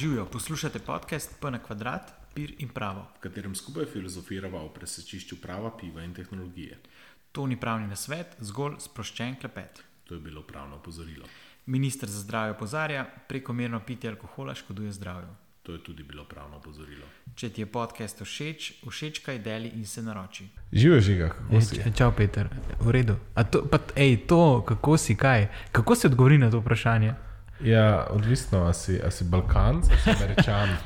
Živijo, poslušate podcast P na kvadrat, pir in pravo. v katerem skupaj filozofirava o presečišču prava, piva in tehnologije. To ni pravni nasvet, zgolj sproščen klepet. To je bilo pravno opozorilo. Ministr za zdravje opozarja, prekomerno pitje alkohola škoduje zdravju. To je tudi bilo pravno opozorilo. Če ti je podcast všeč, všečkaj deli in se naroči. Živijo žiga, kako si? Čau, Peter, v redu. A to, pa, ej, to, kako si kaj? Kako se odgovori na to vprašanje? Ja, odvisno, a si, a si Balkanc, a si Američan.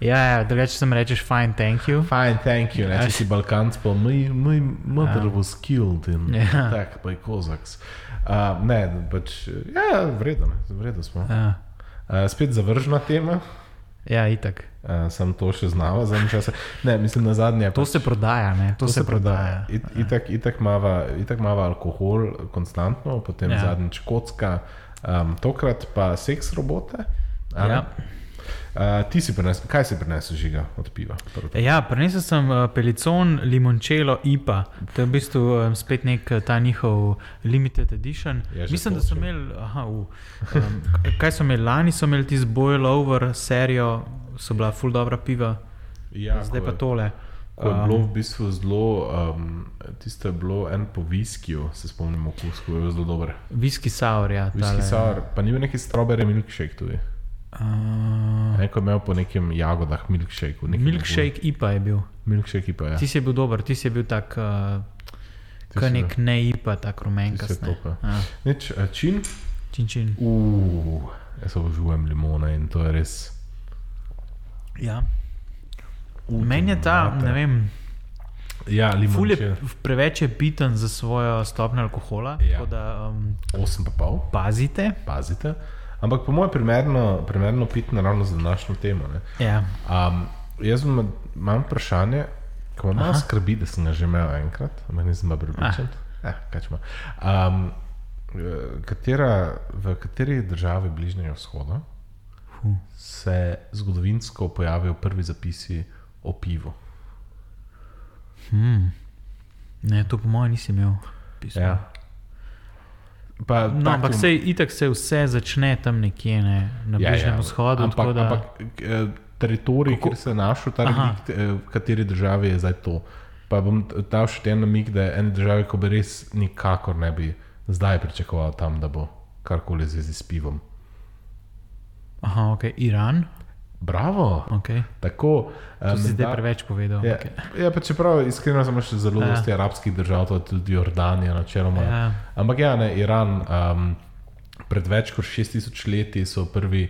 Ja, ja drugače sem rečeš, fine, thank you. Fine, thank you. Ne, če si Balkanc, pa moj, moj mother Ja. was killed in Ja. tak, by Kozaks. Uh, ne, pač, ja, vredno, ne, vredno smo. Ja, Uh, spet zavržna tema, ja itak. uh, sem to še znala zadnje čase. Ne, mislim, na zadnje. To se prodaja, ne? To, to se, se prodaja. It, itak, itak, mava, itak mava alkohol konstantno, potem Ja. ja. zadnjič kocka, um, tokrat pa seks robote. Ja. Uh, ti si prinesel, kaj si prinesel žiga od piva? Prvo. Ja, prinesel sem uh, pelicon limončelo IPA. To je v bistvu um, spet nek uh, ta njihov limited edition. Je že Mislim, da so imeli, aha, uh, um, kaj so imeli lani, so imeli ti z Boil Over serijo, so bila full dobra piva, Ja, zdaj pa je- tole. Ko je bilo v bistvu zelo, um, tisto je bilo en po viskiju, se spomnim okus, ko je bil zelo dober. Whisky sour, ja. Viski sour, pa ni bil neki strawberry milkshake tudi. Uh, Neko je imel po nekem jagodah milkshake. milkshake IPA je bil. Milkshake pa je. Ti si bil dober, ti si bil tak, uh, kot nek ne IPA, tak rumenka. Ti si top, ja. Nič, uh, čin. Čin, čin. Uh, jaz obožujem limone in to je res. Ja. Meni je ta, ne vem, Ja, Ful je preveč je piten za svojo stopnjo alkohola, Ja. da um, 8 pa pol, pazite. pazite. Ampak po mojem primerno, primerno piti naravno za današnjo temo. Ne? Ja. Um, jaz imam, imam vprašanje, ki me malo skrbi, da sem ga že imel enkrat, ampak nisem bil pripričan. Eh. Um, katera, v kateri državi Bližnjega vzhoda Hu. se zgodovinsko pojavijo prvi zapisi o pivu? Hmm. Ne, to po mojem nisi imel. pisma. Ja. Pa, No, ampak sej, itak se vse začne tam nekje ne, na Ja, Bližnjem ja. vzhodu. Ampak, da, ampak eh, teritorij, Kako- kjer se je našel ta Aha. relik, eh, v kateri državi je zdaj to. Pa bom dal še en namig, da je ena država, ko bi res nikakor ne bi zdaj pričakoval tam, da bo karkoli zvezi s pivom. aha, ok, Iran. Bravo! Okay. Tako, To si zdaj preveč povedal. Ja, Okay. ja, pa čeprav iskreno sem še zelo Ja. dosti arabskih držav, to je tudi Jordanija, načeloma. Ja. Ampak ja, ne, Iran, um, pred več kot 6000 leti so prvi,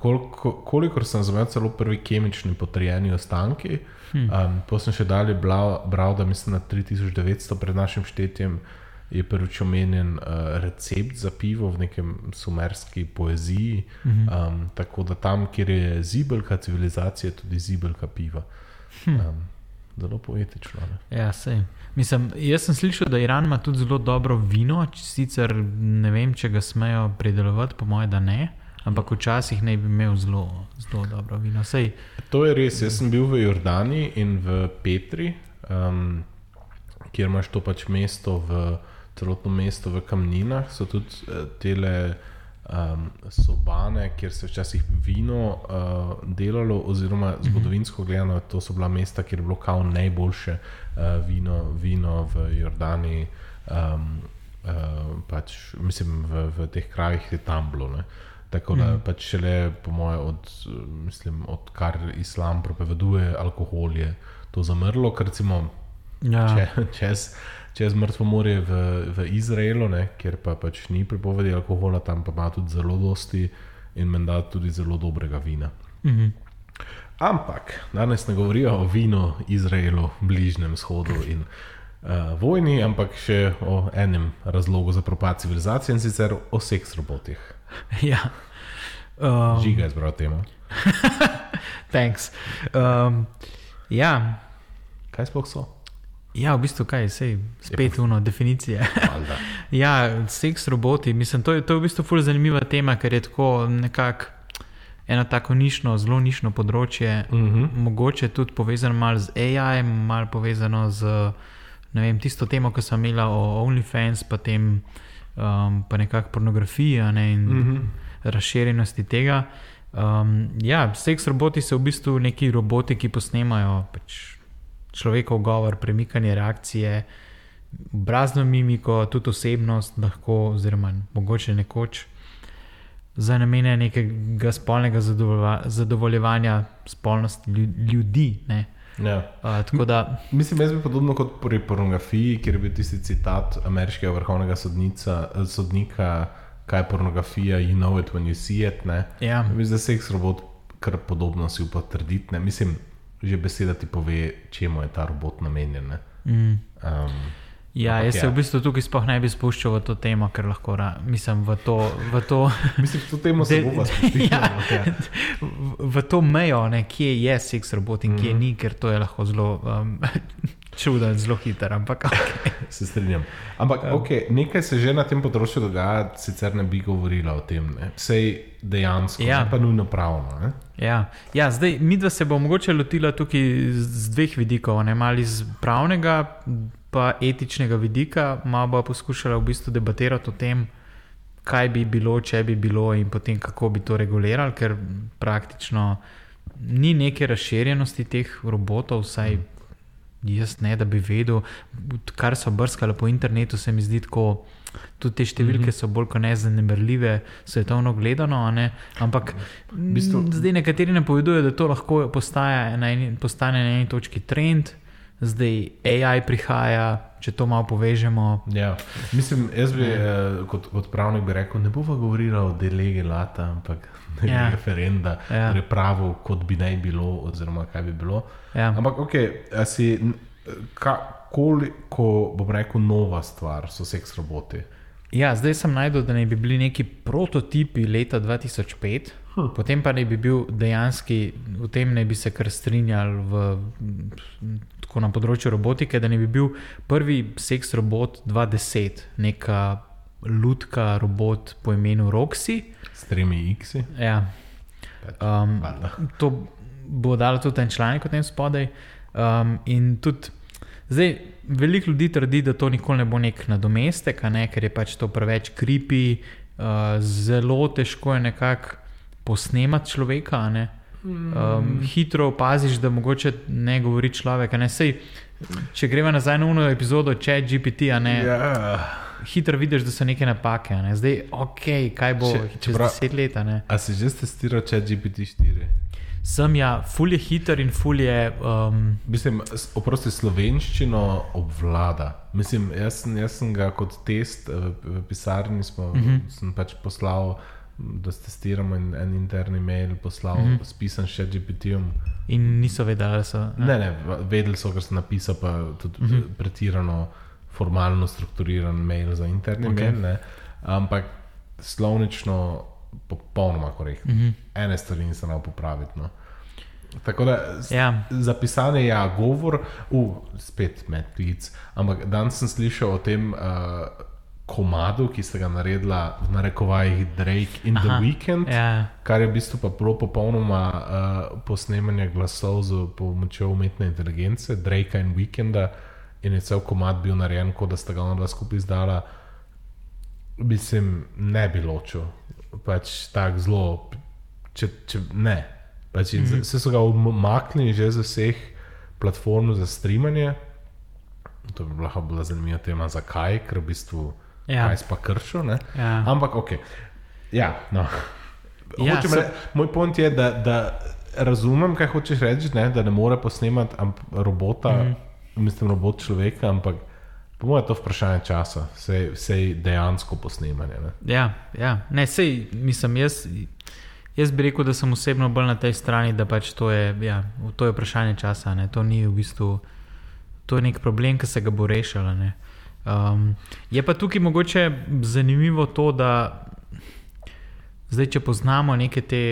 koliko, kolikor sem razumel, celo prvi kemični potrjeni ostanki. Hm. Um, to sem še dalje bral, bral, da mislim na 3900 pred našim štetjem. Je prvič omenjen uh, recept za pivo v nekem sumerski poeziji, Mhm. um, tako da tam, kjer je zibelka civilizacije, je tudi zibelka piva. Um, zelo poetično. Ne? Ja, sej. Mislim, jaz sem slišal, da Iran ima tudi zelo dobro vino, sicer ne vem, če ga smejo pridelovati, po mojem, da ne. Ampak včasih naj bi imel zelo, zelo dobro vino. Sej, To je res. Jaz sem bil v Jordani in v Petri, um, kjer imaš to pač mesto, v, celotno mesto v kamninah, so tudi uh, tele um, sobane, kjer se je včasih vino uh, delalo, oziroma zgodovinsko gledano, to so bila mesta, kjer je bilo kao najboljše uh, vino, vino v Jordani. Um, uh, pač, mislim, v, v teh krajih je tam bilo. Ne. Tako da pač šele, po mojem, od, eh, mislim, odkar islam prepoveduje alkohol, je to zamrlo, ker recimo ja, če, čez, čez mrtvo morje v, v Izraelu, ne, kjer pa pač ni prepovedi alkohola, tam pa ima tudi zelo dosti in menda tudi zelo dobrega vina. mhm. Ampak danes ne govorijo o vinu Izraelu, Bližnjem vzhodu in uh, vojni, ampak še o enem razlogu za propad civilizacije in sicer o seks robotih. ja. Um, Žiga je zbral temo. thanks. Um, ja. Kaj sploh so? Ja, v bistvu kaj, sej, spet uno, definicije. Ja, seks roboti, mislim, to je, to je v bistvu ful zanimiva tema, ker je tako nekako eno tako nišno, zelo nišno področje, uh Mhm. -huh. mogoče tudi povezano malo z AI, malo povezano z vem, tisto temo, ki sem imela o OnlyFans, pa tem um, pa nekako pornografiji ne, in uh -huh. razširjenosti tega. Um, ja, seks roboti so v bistvu neki roboti, ki posnemajo pač človekov govor, premikanje reakcije, obrazno mimiko, tudi osebnost, lahko, oziroma mogoče nekoč za namene nekega spolnega zadovoljevanja spolnosti lju- ljudi. Ne? Ja. Uh, da, Mislim, jaz bi podobno kot pri pornografiji, kjer je bil tisti citat ameriškega vrhovnega sodnica, sodnika, kaj je pornografija, you know it when you see it. Ne? ja, Mislim, da seks robot kar podobno si upa trditi. ne. Mislim, že beseda ti pove, čemu je ta robot namenjen. ne. mm, Um, ja, jaz se ja. v bistvu tukaj sploh ne bi spuščal v to temo, ker lahko, ra, mislim, v to. V to mislim, to temo se De- bomo spustili. ja. ampak ja. v- v to mejo, ne, kje je seks robot in kje Mhm. ni, ker to je lahko zelo um, čuden, zelo hiter. Ampak okay. Se strinjam. Ampak Ja. okay, nekaj se že na tem področju dogaja, sicer ne bi govorila o tem. Ne. Sej dejansko, Ja. pa nujno pravno. Ne. ja. ja, zdaj mi dva se bo mogoče lotila tukaj z, z dveh vidikov, ne malo iz pravnega, pa etičnega vidika, malo bo poskušala v bistvu debatirati o tem. Kaj bi bilo, če bi bilo, in potem kako bi to regulirali, ker praktično ni neke razširjenosti teh robotov, vsaj jaz ne, da bi vedel. Kar so brskali po internetu, se mi zdi tako. Tudi te številke so bolj kot ne zanemarljive, svetovno gledano, ne? ampak v bistvu- bistvu, zdaj nekateri napovedujejo, da to lahko postaja na eni, postane na eni točki trend, zdaj AI prihaja, če to malo povežemo. Ja. Mislim, jaz bi eh, kot, kot pravnik bi rekel, ne bova govorila o delegi lata, ampak Ja. referenda, Ja. pravo, kot bi naj bilo, oziroma kaj bi bilo. Ja. Ampak, ok, si, ka, koliko, bom rekel, nova stvar so seks roboti. Ja, zdaj sem najdel, da naj bi bili neki prototipi leta 2005, hm. potem pa naj bi bil dejansko, v tem naj bi se kar strinjali v, na področju robotike, da naj bi bil prvi seks robot 2010, neka lutka robot po imenu Roxy. S tremi X-i. Ja. Um, Valjda. to bo dalo tudi en članek o tem spodaj. Um, in tudi zdaj, veliko ljudi trdi, da to nikoli ne bo nek nadomestek, a ne, ker je pač to preveč kripi, uh, zelo težko je nekako posnemati človeka. a ne. Um, hitro opaziš, da mogoče ne govori človek. a Ne, Sej, če gremo nazaj na uno epizodo, če je GPT, a ne, Ja. Hitro vidiš, da so neke napake. a Ne. Zdaj, ok, kaj bo Če- če, čez čeprav- deset let. a ne. Si že testiral chat GPT-4? Sem ja, ful je hiter in ful je. Um, Mislim, oprosti, slovenščino obvlada. Mislim, jaz jaz sem ga kot test eh, v, v pisarni smo, uh -huh. sem pač poslal, da testiramo en, en interni mail, poslal, uh -huh. spisan še GPT-om. in niso vedeli, da so. Ne, ne, v- vedeli so, ker sem napisal, pa tudi uh -huh. pretirano formalno strukturiran mail za interni Okej. okay. mail, ne. ampak slovnično popolnoma korektno. Uh -huh. Ene stvari nisem znal popraviti. No. Tako da Ja. za pisanje je ja, govor, uh, spet medplic. Ampak danes sem slišal o tem uh, komadu, ki ste ga naredila v narekovajih Drake in Aha, The Weeknd. Ja, Kar je v bistvu pa bilo popolnoma uh, posnemanje glasov z pomočjo umetne inteligence, Drakea in Weekenda, in je cel komad bil narejen, kot da sta ga ona dva skupaj izdala. Mislim, ne bi ločil, pač tako zelo, če, če ne. Pač mm -hmm. Se so ga umaknili že z vseh platform za streamanje. To bi lahko bila zanimiva tema, zakaj, ker v bistvu Ja. kaj si pa kršil. ne. Ja. Ampak ok. Ja, no. Ja, so- re- Moj point je, da, da razumem, kaj hočeš reči, ne? da ne more posnemati robota, mm. -hmm. Mislim, robot človeka, ampak po mojem je to vprašanje časa, vse, vse dejansko posnemanje. Ne? ja, ja. Ne, sej, mislim, jaz, jaz bi rekel, da sem osebno bolj na tej strani, da pač to je, ja, to je vprašanje časa. Ne. To ni v bistvu. To je nek problem, ki se ga bo rešil. a ne. Um, je pa tukaj mogoče zanimivo to, da zdaj, če poznamo neke te,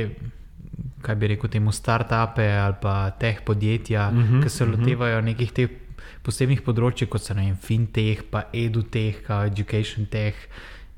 kaj bi rekel, temu start-upe ali pa teh podjetja, uh -huh, ki se lotevajo nekih teh posebnih področji, kot so vem, fintech, pa edutech, pa education tech.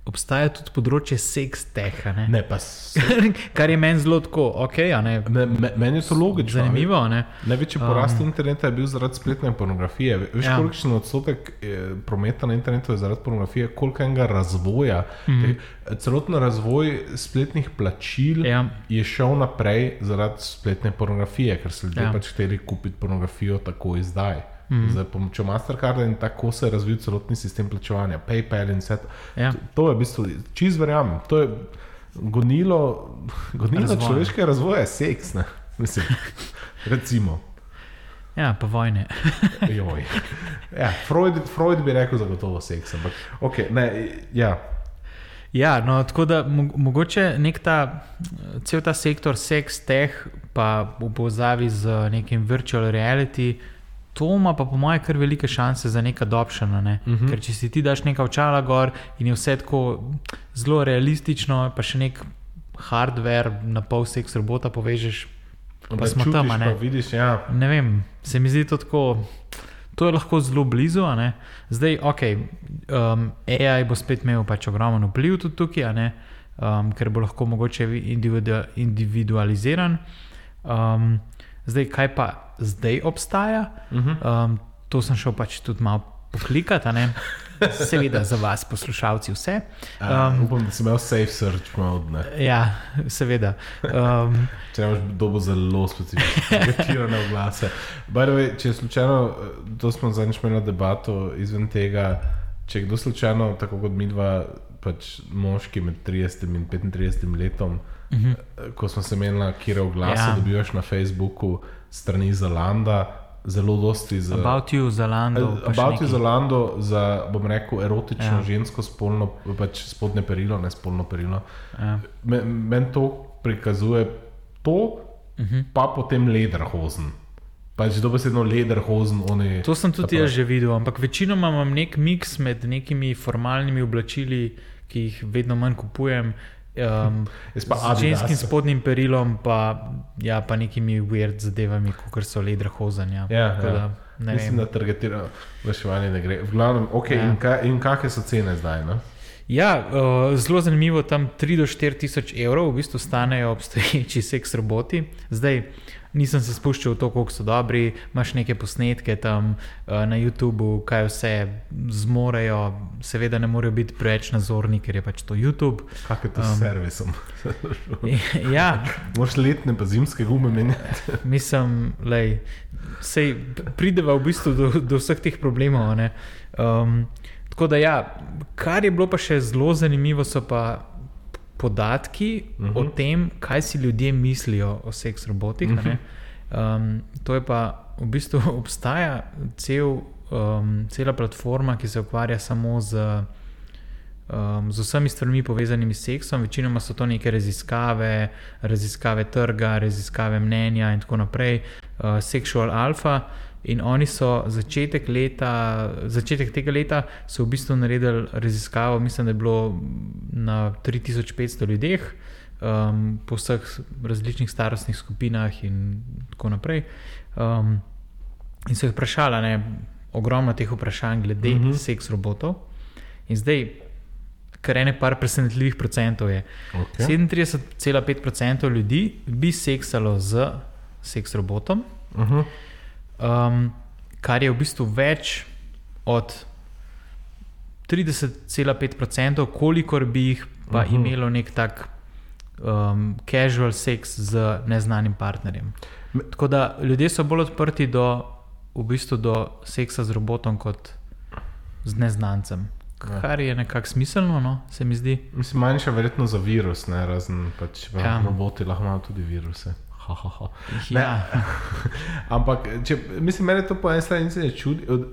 obstaja tudi področje seksteha, ne? Ne, pa s- kar je meni zelo tako, ok, ne. ne, me, meni je to logično. Zanimivo, a ne. Največji porast um, interneta je bil zaradi spletne pornografije. Ve- Veš, Ja. kolikšen odstotek eh, prometa na internetu je zaradi pornografije, koliko enega razvoja. Mm. -hmm. Celotno razvoj spletnih plačil Ja. je šel naprej zaradi spletne pornografije, ker so ljudje ja. pač hteli kupiti pornografijo tako izdaj. Mm. Z pomočjo Mastercarda in tako se je razvil celotni sistem plačevanja, PayPal in vse to. Ja. To- To je v bistvu, čist verjamem, to je gonilo, gonilo Razvoja. človeškega razvoja, seks. Ne? Mislim, recimo. Ja, pa vojne. Joj. Ja, Freud, Freud bi rekel zagotovo seks, ampak okay, ne, ja. Ja, no, tako da mo mogoče nek ta, cel ta sektor seks, teh, pa v povezavi z nekim virtual reality, to ima pa po mojem kar velike šanse za neka adoption. Ne? Uh -huh. Ker če si ti daš neka očala gor in je vse tako zelo realistično, pa še nek hardware na pol seks robota povežeš, pa Da smo tam, ne. Vidiš, ja. Ne vem, se mi zdi to tako. To je lahko zelo blizu. Zdaj, ok, um, AI bo spet imel pač ogromen vpliv tudi tukaj, um, ker bo lahko mogoče individu, individualiziran. Um, zdaj, kaj pa zdaj obstaja, Uh -huh. um, to sem šel pač tudi malo poklikati, a seveda za vas, poslušalci, vse. Um, upam, da si imel safe search mode. Ne. Ja, seveda. Um, Če imaš dobo zelo specifične, the way, če je slučajno, eh, to smo zadnjič imeli debato izven tega, če kdo slučajno, tako kot mi dva, pač moški med 30 in 35 letom, uh -huh. ko smo se menili, kje oglase Ja. dobivaš na Facebooku strani Zalanda, zelo dosti za. about you, Zalando. še About you Zalando za, bom rekel, erotično Ja. žensko spolno, pač spodnje perilo, ne spolno perilo. Ja. Me- Meni to prikazuje to, uh Mhm. -huh. pa potem lederhozen. Pač dobesedno lederhozen, oni. To sem tudi jaz že videl, ampak večinoma imam nek miks med nekimi formalnimi oblačili, ki jih vedno manj kupujem. Um, z ženskim spodnjim perilom, pa, ja, pa nekimi weird zadevami, kot so ledra hozanja. Ja, Tako ja. da, Mislim, da targetirano reševanje ne gre. V glavnem, ok, Ja. ja. in, kaj, in kakšne so cene zdaj? No? Ja, uh, zelo zanimivo, tam 3 do 4 tisoč evrov v bistvu stanejo obstoječi seks roboti. Zdaj nisem se spuščal v to, koliko so dobri, imaš neke posnetke tam uh, na YouTubu, kaj vse zmorejo. Seveda ne morejo biti preveč nazorni, ker je pač to YouTube. Kak je to um, s servisom? ja, Moš letne pa zimske gume menjati. mislim, da prideva v bistvu do, do vseh teh problemov. ne. Um, tako da, ja, kar je bilo pa še zelo zanimivo, so pa podatki uh -huh. o tem, kaj si ljudje mislijo o seks robotih. Uh -huh. um, to je pa v bistvu obstaja cel, um, cela platforma, ki se ukvarja samo z. Um, z vsemi stvarmi povezanimi s seksom, večinoma so to neke raziskave, raziskave trga, raziskave mnenja in tako naprej, uh, Sexual Alpha. In oni so začetek, leta, začetek tega leta so v bistvu naredili raziskavo, mislim, da je bilo na 3500 ljudeh, um, po vseh različnih starostnih skupinah in tako naprej. Um, in so jih vprašali, ne, ogromno teh vprašanj glede uh Mhm. -huh. seks robotov. In zdaj, kar ene par presenetljivih procentov je. Okay. 37,5% ljudi bi seksalo z seks robotom, Uh -huh. Um, kar je v bistvu več od 30,5%, kolikor bi jih pa uh Mhm. -huh. imelo nek tak um, casual seks z neznanim partnerjem. Tako da ljudje so bolj odprti do, v bistvu do seksa z robotom kot z neznancem. Ja. Kar je nekako smiselno, no, se mi zdi. Mislim, manjša verjetno za virus, ne razen pač ja. roboti lahko imajo tudi viruse. Ha, ha, ha. Ne. Ja, Ampak, če, mislim, meni to po eni strani ne čudi. Od,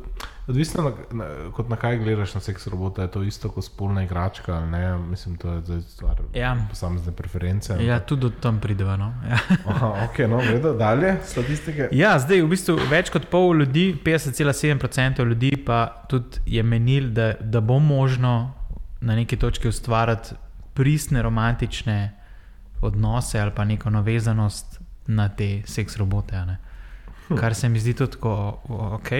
odvisno, na, na, kot na kaj gledaš na seks robota, je to isto kot spolna igračka. ali Ne? Mislim, to je zdaj stvar Ja. posamezne preference. ja tudi do tam prideva. No. Ja. Aha, ok, no, gledo dalje, statistike. Ja, zdaj v bistvu več kot pol ljudi, 50,7% ljudi, pa tudi je menil, da, da bo možno na neki točki ustvariti pristne romantične odnose ali pa neko navezanost na te seks robote. ne. Kar se mi zdi tudi tako, ok.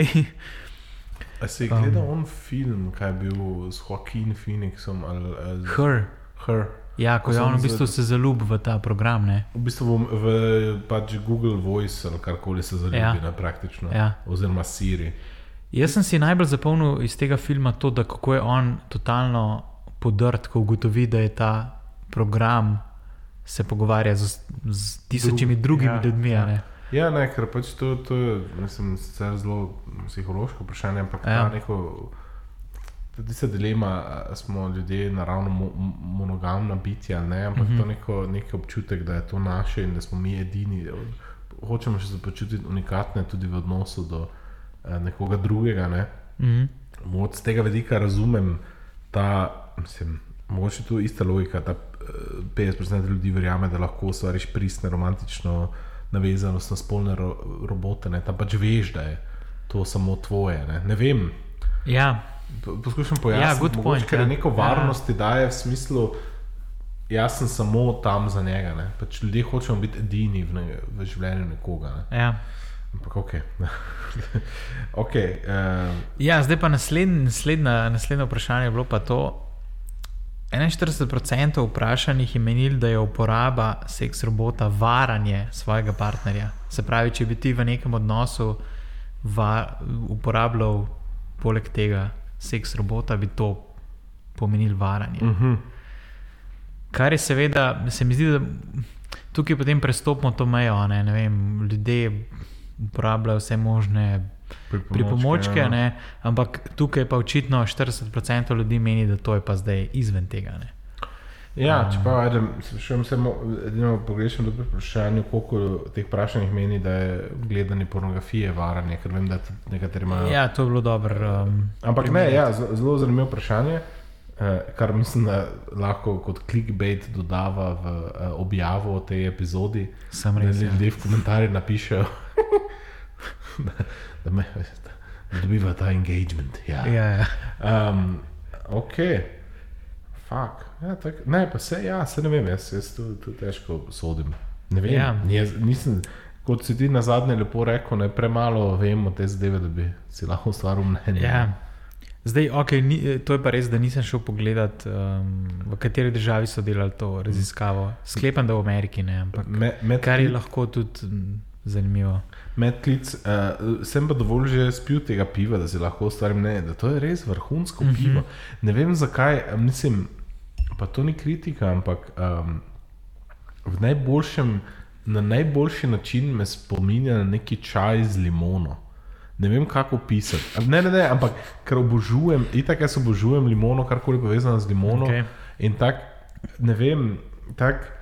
A si gledal um, on film, kaj je bil s Joaquin Phoenixom ali z Her. Her? Ja, ko Ko je on v bistvu se zaljubil v ta program. Ne? V bistvu v, v pač Google Voice ali karkoli se zaljubi, ja. ne, praktično. Ja. Oziroma Siri. Jaz sem si najbolj zapomnil iz tega filma to, da kako je on totalno podrt, ko ugotovi, da je ta program se pogovarja z, z tisočimi Drug- drugimi ja, ljudmi. ja. Ja. Ja, ne, ker pač to, to je mislim, zelo psihološko vprašanje, ampak Ja. neko. Tudi se dilema, a smo ljudje naravno mo monogamna bitja, ne? ampak mm -hmm. to neko, neki občutek, da je to naše in da smo mi edini. Hočemo še se počutiti unikatne tudi v odnosu do eh, nekoga drugega. Ne? Mhm. Moč z tega vidika razumem ta, mislim, mogoče tu ista logika, da eh, 50% ljudi verjame, da lahko ustvariš pristne, romantično navezanost na spolne ro robote, ne? tam pač veš, da je to samo tvoje. Ne, ne vem. Ja, Po- Poskušam pojasniti, good mogoče, ker ja. neko varnost ti daje v smislu, jaz sem samo tam za njega. Ne? Pač ljudje hočemo biti edini v, ne, v življenju nekoga. Ne? ja. Ampak ok. okay uh, ja, zdaj pa naslednje, naslednja, naslednje vprašanje je bilo pa to. 41% vprašanih je menil, da je uporaba seks robota varanje svojega partnerja. Se pravi, če bi ti v nekem odnosu va, uporabljal poleg tega seks robota, bi to pomenil varanje. uh -huh. Kar je seveda, se mi zdi, da tukaj potem prestopimo to mejo. Ne, ne vem, ljudje uporabljajo vse možne pripomočke, ja. ne, ampak tukaj pa očitno 40% ljudi meni, da to je pa zdaj izven tega. Ne. Ja, čeprav ajde, sprašujem se, mo- edino pogrešam dobro vprašanje, koliko teh vprašanj meni, da je gledanje pornografije varanje, ker vem, da nekateri imajo. Ja, to je bilo dobro. Um, Ampak ne, ja, zelo zanimivo vprašanje, eh, kar mislim, da lahko kot clickbait dodava v eh, objavo o tej epizodi. Da res. Ja. ljudje v komentarjih napišejo, da, da, me, da dobiva ta engagement. Ja. Ja, ja. Um, ok, fuk. Ja, tak, ne, pa se, ja, se ne vem, jaz, jaz tu, tu težko sodim. Ne vem, Ja. ja. jaz, nisem, kot si ti na zadnje lepo rekel, ne premalo vem o te zadeve, da bi si lahko ustvaril mnenje. Ja. Zdaj, okay, ni, to je pa res, da nisem šel pogledat, um, v kateri državi so delali to raziskavo. Sklepam, da v Ameriki ne, ampak Me, med, kar je lahko tudi zanimivo. Medklic, uh, sem pa dovolj že spil tega piva, da si lahko ustvarim mnenje, da to je res vrhunsko mm. -hmm. pivo. Ne vem zakaj, eh, mislim, pa to ni kritika, ampak um, v najboljšem, na najboljši način me spominja na neki čaj z limono. Ne vem, kako opisati. A Ne, ne, ne, ampak ker obožujem, itak jaz obožujem limono, karkoli povezano z limono. Okej. In tak, ne vem, tak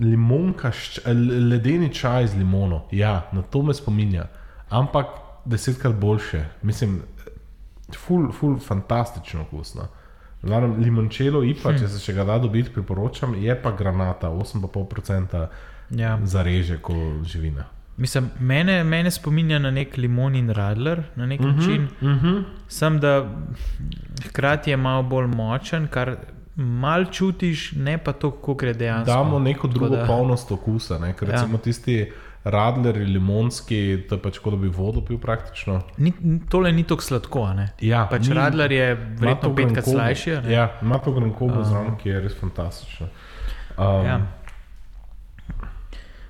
limonka, l- ledeni čaj z limono, ja, na to me spominja. Ampak desetkrat boljše, mislim, ful, ful, fantastično okusno. Glavnem, limončelo IPA, hm. če se še ga da dobiti, priporočam, je pa granata, 8,5% Ja. zareže kot živina. Mislim, mene, mene spominja na nek limon in radler na nek uh -huh, način. Uh -huh. Sem da hkrati je malo bolj močen, kar mal čutiš, ne pa to, kako gre dejansko. Damo neko drugo da- polnost okusa, ne? ker Ja. recimo tisti radleri limonski, to je pač kot da bi vodo pil praktično. Ni, tole ni tako sladko. Ne? Ja, pač ni- radler je verjetno petkrat slajši. Ja, ima to grenkobo uh, zraven, ki je res fantastično. Um, Ja.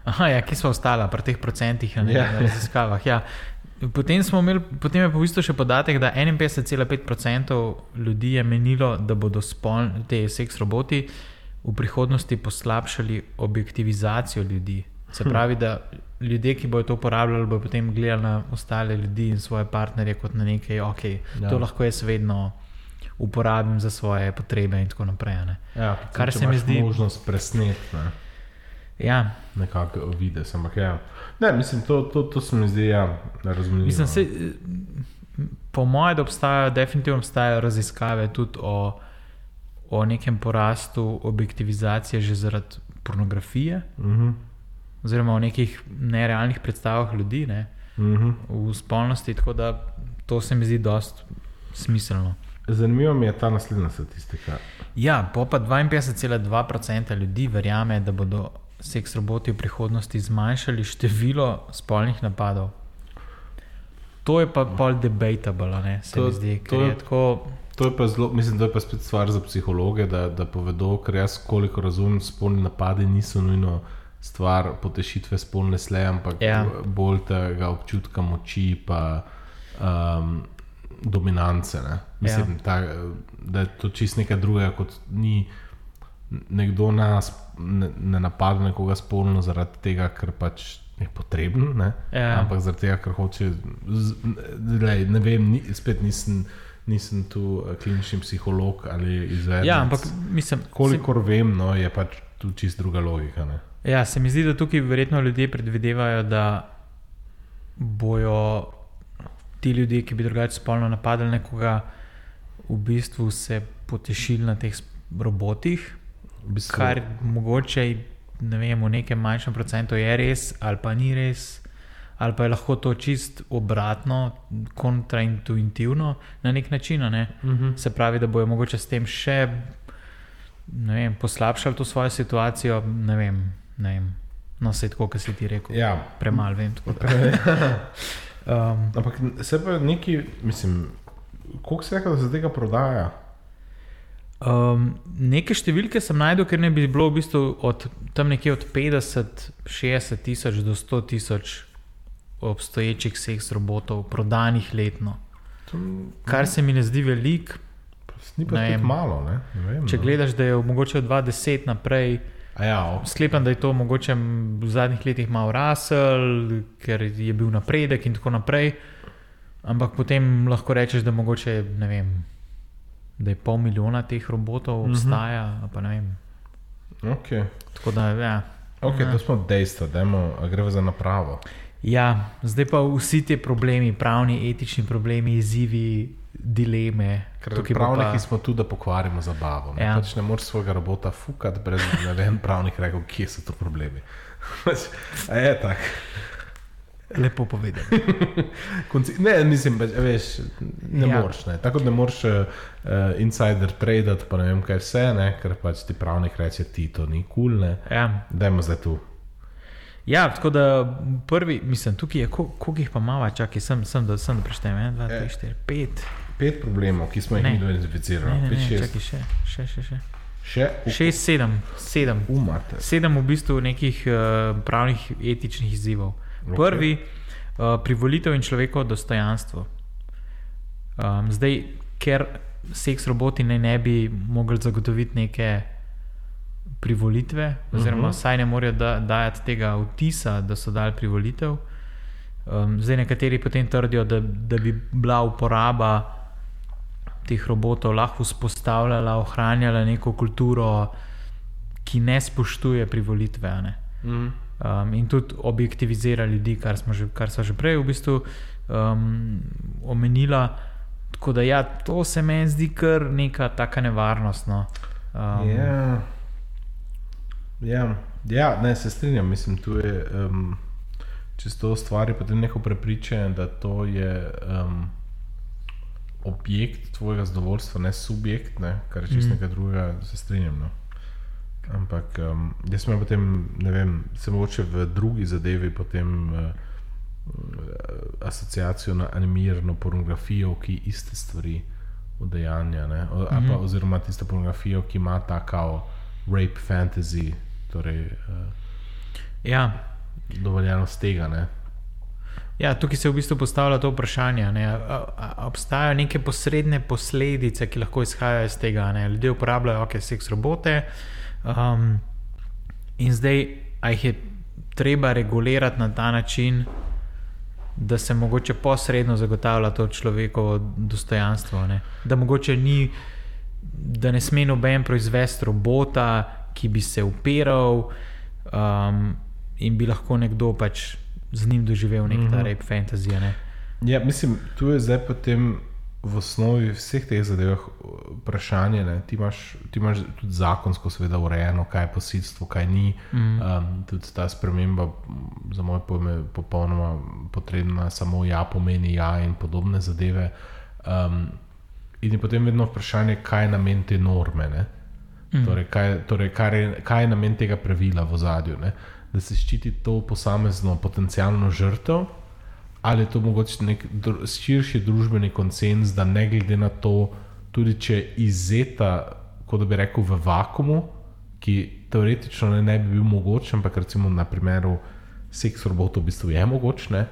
Aha, ja, kje smo ostali pri teh procentih ne, Ja. na raziskavah? Ja. Potem, smo imeli, potem je pa v bistvu še podatek, da 51,5% ljudi je menilo, da bodo spol, te seks roboti v prihodnosti poslabšali objektivizacijo ljudi. Se pravi, da ljudje, ki bodo to uporabljali, bodo potem gledali na ostale ljudi in svoje partnerje kot na nekaj, ok, ja. To lahko jaz vedno uporabim za svoje potrebe in tako naprej. Ne. ja, Kar če se mi zdi- Možnost presneti. Ja, Nekako vidiš, ampak ja. Ne, mislim, to, to, to se mi zdi ja, razumljivo. Mislim, se, po mojem, da obstajajo, definitivno obstajajo raziskave tudi o, o nekem porastu objektivizacije že zaradi pornografije, Uh -huh. oziroma o nekih nerealnih predstavah ljudi ne, Uh -huh. v spolnosti. Tako da to se mi zdi dost smiselno. Zanimiva mi je ta naslednja statistika. Ja, pa 52,2% ljudi verjame, da bodo seks roboti v prihodnosti zmanjšali število spolnih napadov. To je pa pol debatable, ne, se To- mi zdi. to ker je- je tako, To je pa zelo, mislim, da je pa spet stvar za psihologe, da, da povedo, ker jaz, koliko razumem, spolni napadi niso nujno stvar potešitve spolne sle, ampak Ja. bolj tega občutka moči, pa um, dominance. Ne? Mislim, ja. ta, da je to čist nekaj drugega, kot ni nekdo nas ne, ne napada nekoga spolno zaradi tega, ker pač je potreben, ne? Ja. ampak zaradi tega, ker hoče. z- Lej, ne vem, ni, spet nisem. Nisem tu eh, klinični psiholog ali izvedel. ja, ampak mislim, kolikor vem, no, je pač tu čist druga logika. Ne? Se, ja, se mi zdi, da tukaj verjetno ljudje predvidevajo, da bojo ti ljudje, ki bi drugače spolno napadali nekoga, v bistvu se potešili na teh robotih. V bistvu, Kar mogoče ne vem, v nekem manjšem procentu je res, ali pa ni res, ali pa je lahko to čist obratno, kontraintuitivno na nek način. a Ne? uh -huh. Se pravi, da bojo mogoče s tem še vem, poslabšali to svojo situacijo. Ne vem, ne vem. No, se tako, kot si ti rekel. ja. Premalo vem. Um, Ampak se pa neki, mislim, koliko se reče, da se tega prodaja? Um, neke številke sem najdel, ker ne bi bilo v bistvu od tam nekje od 50, 60 tisoč do 100 tisoč obstoječih seks robotov prodanih letno. Tam, Kar se mi ne zdi veliko, ni pa ne tako malo. Ne? Ne vem, če no. gledaš, da je mogoče od 2010 naprej. A ja, ok. Sklepam, da je to mogoče v zadnjih letih malo rasel, ker je bil napredek in tako naprej. Ampak potem lahko rečeš, da mogoče ne vem. Da je pol milijona teh robotov obstaja, mm -hmm. vem. okay. Tako da, ja. ok, to smo dejstva, dajmo, a gremo za napravo. ja, zdaj pa vsi ti problemi, pravni, etični problemi, izzivi, dileme. Pravniki pa- smo tu, da pokvarimo zabavo. Ne, Ja. pač ne moreš svojega robota fukati, brez da ne vem, pravnik rekel, kje so tu problemi. Pač, A je tako. Lepo povedano. Ne, mislim, pač, a veš, ne Ja. moreš. Ne. Tako da ne moreš uh, insider tradati, pa ne vem, kaj vse, ne, ker pač ti pravnik reče, ti to ni kul. Cool, Ja. Dajmo zdaj tu. ja, tako da prvi, mislim, tukaj je, kol- koliko jih pa mava, čakaj, sem, sem, da, sem da preštejem, 1, 2, 3, 4, 5. Pet problemov, ki smo jih Ne. mi Ne, identificirali. ne, Pet, ne, šest. čakaj, še, še, še, še. Še v- 6, 7, 7. umate. Sedem v bistvu nekih uh, pravnih, etičnih izzivov. Okay. Prvi, uh, privolitev in človekovo dostojanstvo. Um, zdaj, ker seks roboti ne, ne bi mogli zagotoviti neke privolitve, oziroma uh Mhm. -huh. saj ne morejo da, dajati tega vtisa, da so dali privolitev. Um, zdaj, nekateri potem trdijo, da, da bi bila uporaba teh robotov lahko vzpostavljala, ohranjala neko kulturo, ki ne spoštuje privolitve. Ne? Mm. Um, in tudi objektivizira ljudi, kar že, kar so že prej v bistvu um, omenila. Tako da, ja, to se meni zdi kar neka taka nevarnost. No. Um, Ja. Ja, ja, ne se strinjam. Mislim, tu je um, čisto ustvari potem neko prepričanje, da to je um, objekt tvojega zadovoljstva, ne subjekt, ne, kar je čisto mm. nekaj drugega, se strinjam. No. Ampak um, jaz sem potem, ne vem, se mogoče v drugi zadevi potem. Uh, asociacijo na animirano pornografijo, ki iste stvari udejanja, ne? o, mm -hmm. pa, oziroma tisto pornografijo, ki ima ta kao rape fantasy, torej uh, Ja, dovoljenost tega. Ne? ja, tukaj se v bistvu postavlja to vprašanje. Ne? A, a, obstajajo neke posredne posledice, ki lahko izhajajo iz tega. Ne? Ljudje uporabljajo okay, seks robote um, in zdaj jih je treba regulirati na ta način, da se mogoče posredno zagotavlja to človekovo dostojanstvo. Ne? Da mogoče ni, da ne sme noben proizvesti robota, ki bi se upiral um, in bi lahko nekdo pač z njim doživel nek ta Mhm. rape fantasy. Ne? Ja, mislim, tu je zdaj potem v osnovi vseh teh zadev vprašanje. Ne? Ti, imaš, ti imaš tudi zakonsko, seveda, urejeno, kaj je posilstvo, kaj ni. Mm. Um, tudi ta sprememba, m, za moje pojme, je popolnoma potrebna, samo ja pomeni ja in podobne zadeve. Um, in je potem vedno vprašanje, kaj je namen te norme. Ne? Mm. Torej, kaj, torej, kaj, je, kaj je namen tega pravila v zadju? Ne? Da se ščiti to posamezno potencijalno žrtev, ali je to mogoče nek dru, širši družbeni konsens, da ne glede na to, tudi če je izzeta, kot bi rekel, v vakumu, ki teoretično ne, ne bi bil mogoč, ampak recimo na primeru seks robotov v bistvu je mogoč, ne,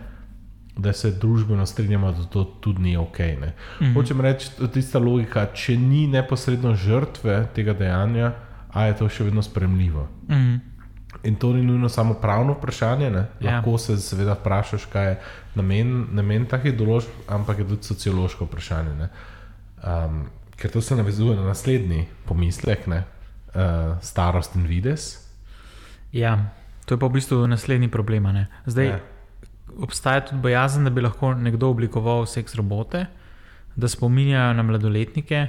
da se družbeno strinjamo, da to tudi ni ok. Mm -hmm. Hočem reči, da je tista logika, če ni neposredno žrtve tega dejanja, a je to še vedno spremljivo. Mm -hmm. In to ni nujno samo pravno vprašanje, ne? Ja. lahko se seveda vprašaš, kaj je namen, namen takih določb, ampak je tudi sociološko vprašanje. Um, ker to se navezuje na naslednji pomislek, ne? uh, starost in vides. Ja, to je pa v bistvu naslednji problem. ne. Zdaj, ja. obstaja tudi bojazen, da bi lahko nekdo oblikoval seks robote, da spominjajo na mladoletnike,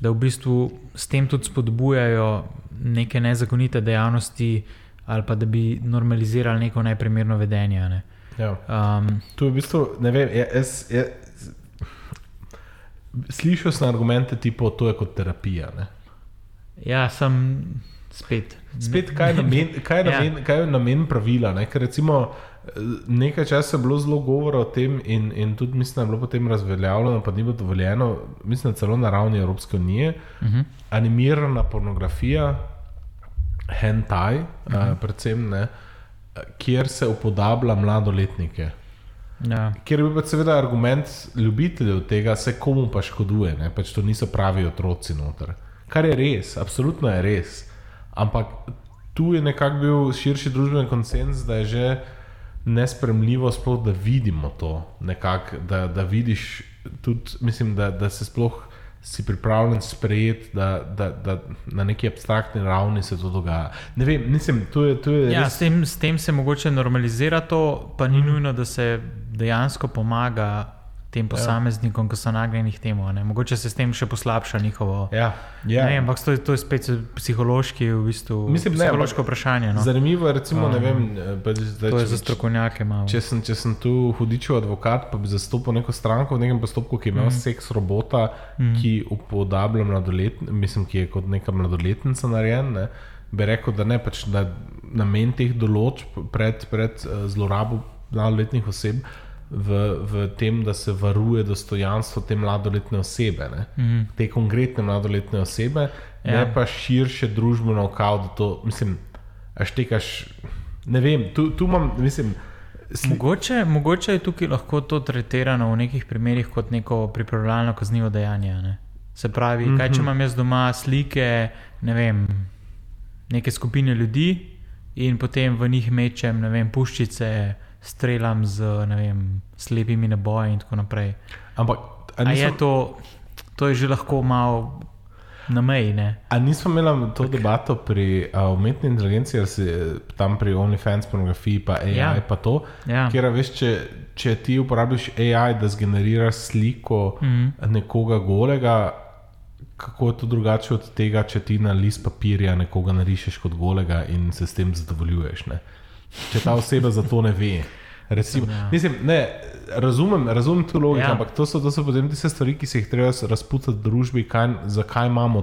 da v bistvu s tem tudi spodbujajo neke nezakonite dejavnosti, ali pa da bi normalizirali neko neprimerno vedenje. Ne. Ja. Um, To je v bistvu, ne vem, je, jaz, je, slišal sem argumente, tipo, to je kot terapija. Ne? ja, sem spet. Spet, kaj je namen, kaj je Ja. namen, kaj je namen pravila? Ne? Ker recimo nekaj časa je bilo zelo govora o tem, in, in tudi mislim, da je bilo potem razveljavljeno, pa ni bilo dovoljeno, mislim, celo na ravni Evropske unije, Uh -huh. animirana pornografija, hentai, uh -huh. uh, predvsem, ne, kjer se upodablja mladoletnike. ja. Ker je bil seveda argument ljubiteljev tega, se komu pa škoduje, ne? pač to niso pravi otroci noter. Kar je res, absolutno je res. Ampak tu je nekako bil širši družbeni konsens, da je že nespremljivo, sploh, da vidimo to, nekak, da, da vidiš tudi, mislim, da, da se sploh si pripravljen sprejeti, da, da, da na neki abstraktni ravni se to dogaja. Ne vem, mislim, to je, to je Ja, res. s, tem, s tem se mogoče normalizira to, pa ni mm. nujno, da se dejansko pomaga tem posameznikom, ki so nagnjeni k temu. ne. Mogoče se s tem še poslabša njihovo. Ja, ja. Ne, ampak to je, to je spet psihološki, v bistvu, Mislim, ne, psihološko ampak vprašanje. No. Zanimivo je, recimo, ne Um, vem, eh, pač zdaj, To je če- za strokovnjake malo. Če sem, če sem tu hudičev advokat, pa bi zastopal neko stranko v nekem postopku, ki ima mm. seks robota, mm. ki upodablja mladoletnika, mislim, ki je kot neka mladoletnica narejen, ne, bi rekel, da ne pač da namen teh določb pred, pred eh, zlorabo mladoletnih oseb. V, v tem, da se varuje dostojanstvo te mladoletne osebe, ne? Mhm. te konkretne mladoletne osebe, ja. Ne pa širše družbeno, kao, da to, mislim, a štekaš. Ne vem, tu, tu imam, mislim, sli, Mogoče, mogoče je tukaj lahko to tretirano v nekih primerjih kot neko pripravljalno kaznivo dejanje. Ne? Se pravi, mm -hmm. kaj če imam jaz doma slike, ne vem, neke skupine ljudi in potem v njih mečem, vem, puščice, streljam z vem, slepimi naboji in tako naprej. ampak nisem, je to, to je že lahko malo na meji, ne? a nismo imeli to debato pri a, umetni inteligenci, ali si tam pri OnlyFans pornografiji, pa AI, ja. Pa to, Ja. kjer veš, če, če ti uporabiš AI, da zgeneriraš sliko mm. -hmm. nekoga golega. Kako je to drugače od tega, če ti na list papirja nekoga narišeš kot golega in se s tem zadovoljuješ? Ne? Če ta oseba za to ne ve. Recimo, Ja. mislim, ne, razumem, razumem to logiko, ja. Ampak to so, to so potem tiste stvari, ki se jih treba razputati v družbi, kaj, zakaj, imamo,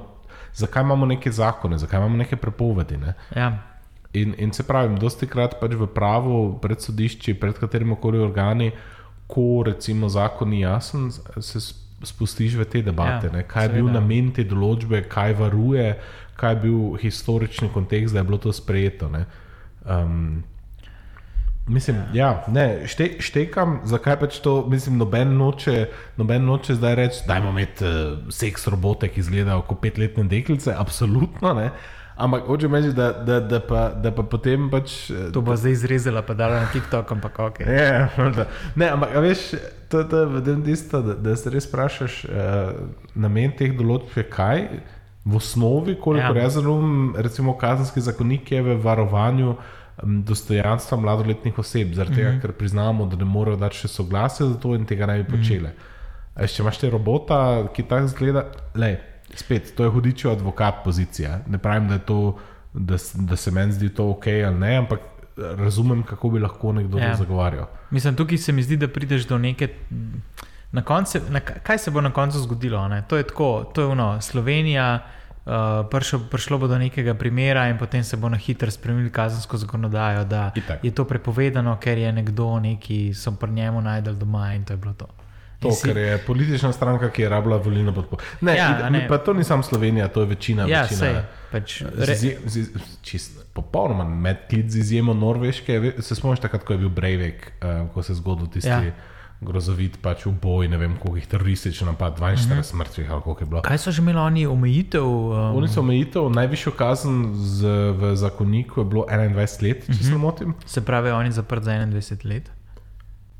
zakaj imamo neke zakone, zakaj imamo neke prepovedi. Ne? Ja. In, in se pravi, dosti krat pač v pravu, pred sodišči, pred katerimi koli organi, ko recimo zakon ni jasen, se spustiš v te debate. Ja, Ja, kaj je bil namen te določbe, kaj varuje, kaj je bil historični kontekst, da je bilo to sprejeto. ne. Um, Mislim, ja, ne, šte, štekam, zakaj pač to, mislim, noben noče, noben noče zdaj reči, da imamo imeti uh, seks robote, ki izgledajo kot petletne deklice, absolutno ne. Ampak hočem reči, da, da, da, pa, da pa potem pač. eh, To bo zdaj izrezala, pa dala na TikTok, ampak ok. Ja, morda. ne, ampak veš, to, je v tem tisto, da, da se res vprašaš, uh, namen teh določb je kaj. V osnovi, kolikor Ja. razumem, recimo kazenski zakonik je v varovanju um, dostojanstva mladoletnih oseb, zaradi mm -hmm. tega, ker priznamo, da ne morejo dati še soglasja za to in tega ne bi počele. Mm -hmm. Če imaš te robota, ki tako zgleda, le, spet, to je hudičev advokat pozicija. Ne pravim, da, to, da, da se meni zdi to ok ali ne, ampak razumem, kako bi lahko nekdo ja. Ja. zagovarjal. Mislim, tukaj se mi zdi, da prideš do neke. Na koncu, na, kaj se bo na koncu zgodilo? Ne? To je tako, to je ono, Slovenija, Uh, prišlo, prišlo bo do nekega primera, in potem se bo na hitro spremenili kazensko zakonodajo, da Itak. je to prepovedano, ker je nekdo neki, so pri njemu najdel doma in to je bilo to. To, si- ker je politična stranka, ki je rabila volilno podporo. Ne, Ja, ne. pa to ni samo Slovenija, to je večina. Ja, večina sej, pač, z re, izje- z iz- čist Popolnoma medklic z izjemo Norveške. Ve- Se spomniš takrat, ko je bil Breivik, uh, ko se je zgodil tisti Ja. Grozovit pač uboj, ne vem, koliko jih teroristični napad, 42 mm -hmm. smrtvih ali koliko je bilo. kaj so že imeli oni omejitev? Um, Oni so omejitev, najvišjo kazen z, v zakoniku je bilo 21 let, če mm -hmm. se ne motim. se pravi, oni zaprt za 21 let.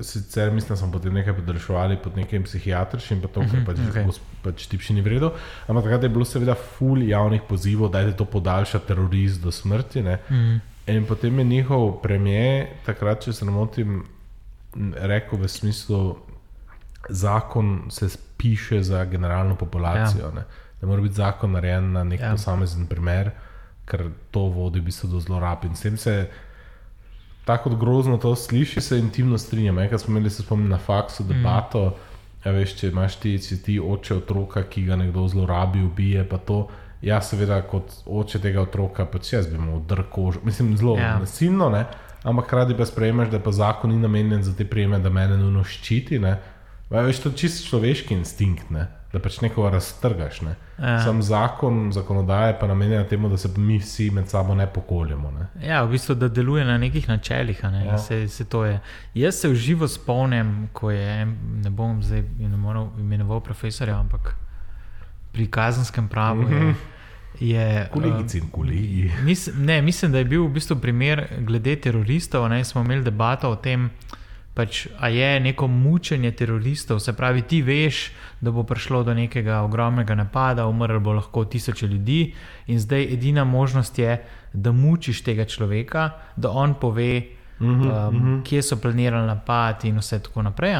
Sicer mislim, da smo potem nekaj podaljševali pod nekim psihiatričnim, pa to, ker pač, okej. okay. pač tipši ni vredno. Ampak takrat je bilo seveda ful javnih pozivov, da je to podaljša terorist do smrti. Ne? Mm. In potem je njihov premijer, takrat, če se ne motim, rekel v smislu, zakon se piše za generalno populacijo. Ja. Da mora biti zakon narejen na nek Ja. posamezen primer, ker to vodi v bistvu do zlorab. In s tem se tako grozno to sliši, se intimno strinjam. Enkrat smo imeli, se spomnim, na faksu debato. Mm. Ja, veš, če imaš ti, si ti oče otroka, ki ga nekdo zlorabi, ubije, pa to. Jaz, seveda, kot oče tega otroka, pač jaz bi mu drkož, mislim, zelo Ja. ja. nasilno, ne? Ampak hkrati pa sprejmeš, da pa zakon ni namenjen za te prijeme, da mene nujno ščiti. Ne? Veš, to je čisto človeški instinkt, ne? da pač nekoga raztrgaš. Ne? Ja. Sam zakon, zakonodaja je pa namenjena temu, da se mi vsi med sabo ne pokoljemo. Ne? Ja, v bistvu, da deluje na nekih načelih. Ne? Ja. Se, se. Jaz se v živo spomnim, ko je, ne bom zdaj imenoval, profesorja, ampak pri kazenskem pravu je. Je Kolegice in kolegi. uh, mis, ne, mislim, da je bil v bistvu primer glede teroristov. Ne, smo imeli debato o tem, pač, a je neko mučenje teroristov. Se pravi, ti veš, da bo prišlo do nekega ogromnega napada, umrlo bo lahko tisoče ljudi, in zdaj edina možnost je, da mučiš tega človeka, da on pove, um, um, kje so planirali napad in vse tako naprej.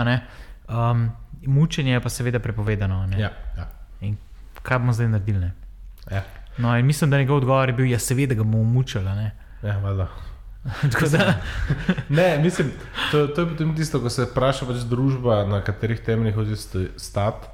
Um, mučenje je pa seveda prepovedano. ne. Ja, ja. In kaj bomo zdaj naredili? Ne? Ja, No, in mislim, da njegov odgovor je bil, ja, seveda ga bomo mučili. ne. ja valjda. Tako da, Ne, mislim, to, to je potem tisto, ko se vpraša pač družba, na katerih temeljih hoče sta- stati.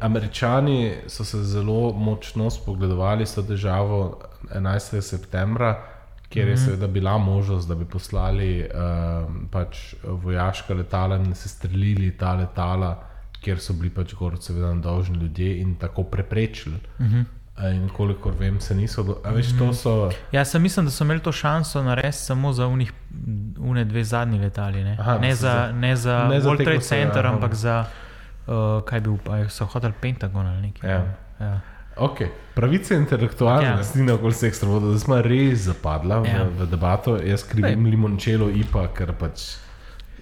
Američani so se zelo močno spogledovali s to državo 11. septembra, kjer je seveda bila možnost, da bi poslali uh, pač vojaška letala in se streljili ta letala, kjer so bili pač gor, seveda, dolžni ljudje in tako preprečili. Uh -huh. In kolikor vem, se niso. do- A veš, to so. ja, sem mislim, da so imeli to šanso narediti samo za unih, une dve zadnji letali. Ne, Aha, ne, za, za- ne za ne za World te, Trade so- Center, aha. ampak za, uh, kaj bi upal, so hotel Pentagon ali nekaj. Ja. Ja. Okay. Pravice intelektualne Ja. lastnine okoli sektorja, da smo res zapadla v, Ja. v debato. Jaz krivim limončelo IPA, ker pač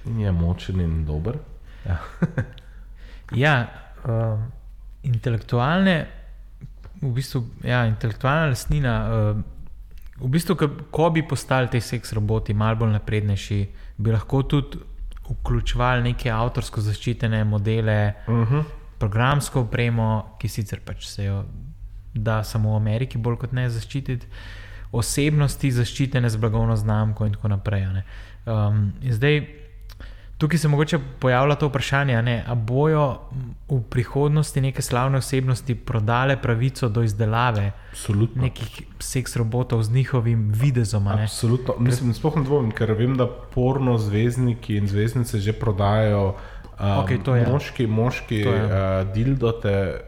je močen in dober. Ja. Ja, uh, intelektualne, v bistvu, ja, intelektualna lastnina. Uh, v bistvu, ko, bi postali ti seks roboti malo bolj naprednejši, bi lahko tudi vključevali neke avtorsko zaščitene modele, Uh -huh. programsko opremo, ki sicer pač se jo da samo v Ameriki bolj kot ne zaščititi, osebnosti zaščitene z blagovno znamko in tako naprej. Um, in zdaj, tukaj se mogoče pojavlja to vprašanje, a ne, a bojo v prihodnosti neke slavne osebnosti prodale pravico do izdelave Absolutno. nekih seks robotov z njihovim videzom. ne. Absolutno. Mislim, sploh ne dvomim, ker vem, da porno zvezdniki in zvezdnice že prodajajo. Um, Okej, to ja. moški, moški To ja. uh, dildote,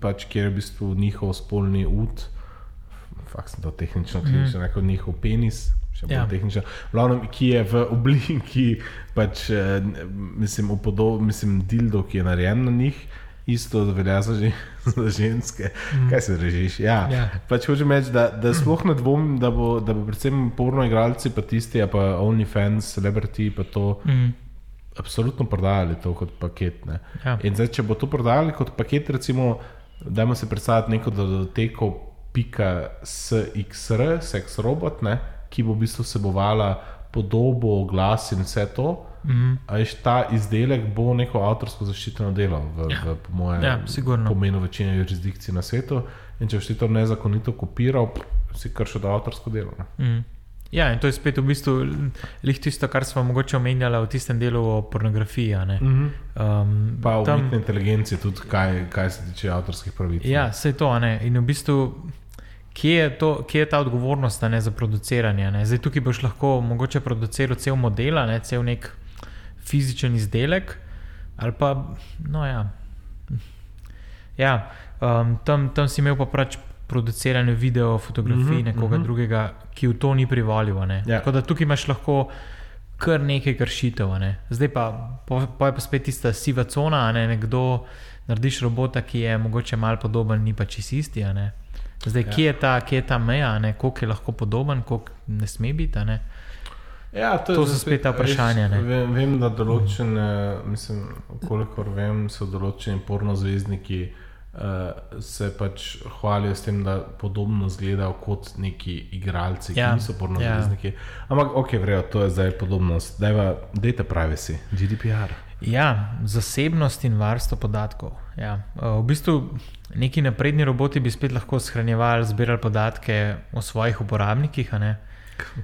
pač, kjer je v bistvu njihov spolni ud, fakt sem to tehnično mm. rekel, njihov penis, še bolj Ja. ja. tehnično, glavnem, ki je v obliki, pač, eh, mislim, upodob, mislim, dildo, ki je narejen na njih. Isto velja za, žen, za ženske. Mm. Kaj se režiš? Ja. Ja. Pač hočem reči, da, da sploh ne dvomim, da bo, da bo predvsem porno igralci, pa tisti, a pa OnlyFans, celebrity, pa to Mm, absolutno prodajali to kot paket. Ne. Ja. In zdaj, če bo to prodajali kot paket, recimo, dajmo si predstavljati neko datoteko pika SXR, sex robot, ne, ki bo v bistvu vsebovala podobo, glas in vse to. mm, veš, ta izdelek bo neko avtorsko zaščiteno delo, v, Ja. v, po mojem Ja, sigurno. pomenu večine jurisdikcij na svetu. In če boš ti to nezakonito kopiral, si kršil avtorsko delo. Ne. mm. Ja, in to je spet v bistvu lih tisto, kar smo mogoče omenjali v tistem delu o pornografiji. ne. Mhm. Um, Pa v tam- umetni inteligenci, tudi kaj, kaj se tiče avtorskih pravic. Ja, vse to. Ne? In v bistvu, kje je, to, kje je ta odgovornost ne, za produciranje? Ne? Zdaj, tukaj boš lahko mogoče produciral cel model, ne cel nek fizičen izdelek, ali pa, no ja. ja um, tam, tam si imel pa pač produciranje video, fotografij, mm -hmm, nekoga mm. -hmm. drugega, ki v to ni privolil. ne. Ja. Tako da tukaj imaš lahko. Kar nekaj kršitev, ne. zdaj pa, po, po je pa spet tista siva cona, ne nekdo narediš robota, ki je mogoče malo podoben, ni pa čist isti. ne. Zdaj, Ja. kje, je ta, kje je ta meja, koliko je lahko podoben, koliko ne sme biti. ne. Ja, to, To so spet ta vprašanja, ne. Vem, vem, da določene, mislim, kolikor vem, so določeni pornozvezdniki. Uh, se pač hvalijo s tem, da podobno izgledajo kot neki igralci, Ja, ki niso pornozvezdniki. Ja. Ampak, ok, vrejo, to je zdaj podobnost. Dajva, dajte pravi si, GDPR. Ja, zasebnost in varstvo podatkov. Ja. Uh, V bistvu neki napredni roboti bi spet lahko shranjevali, zbirali podatke o svojih uporabnikih.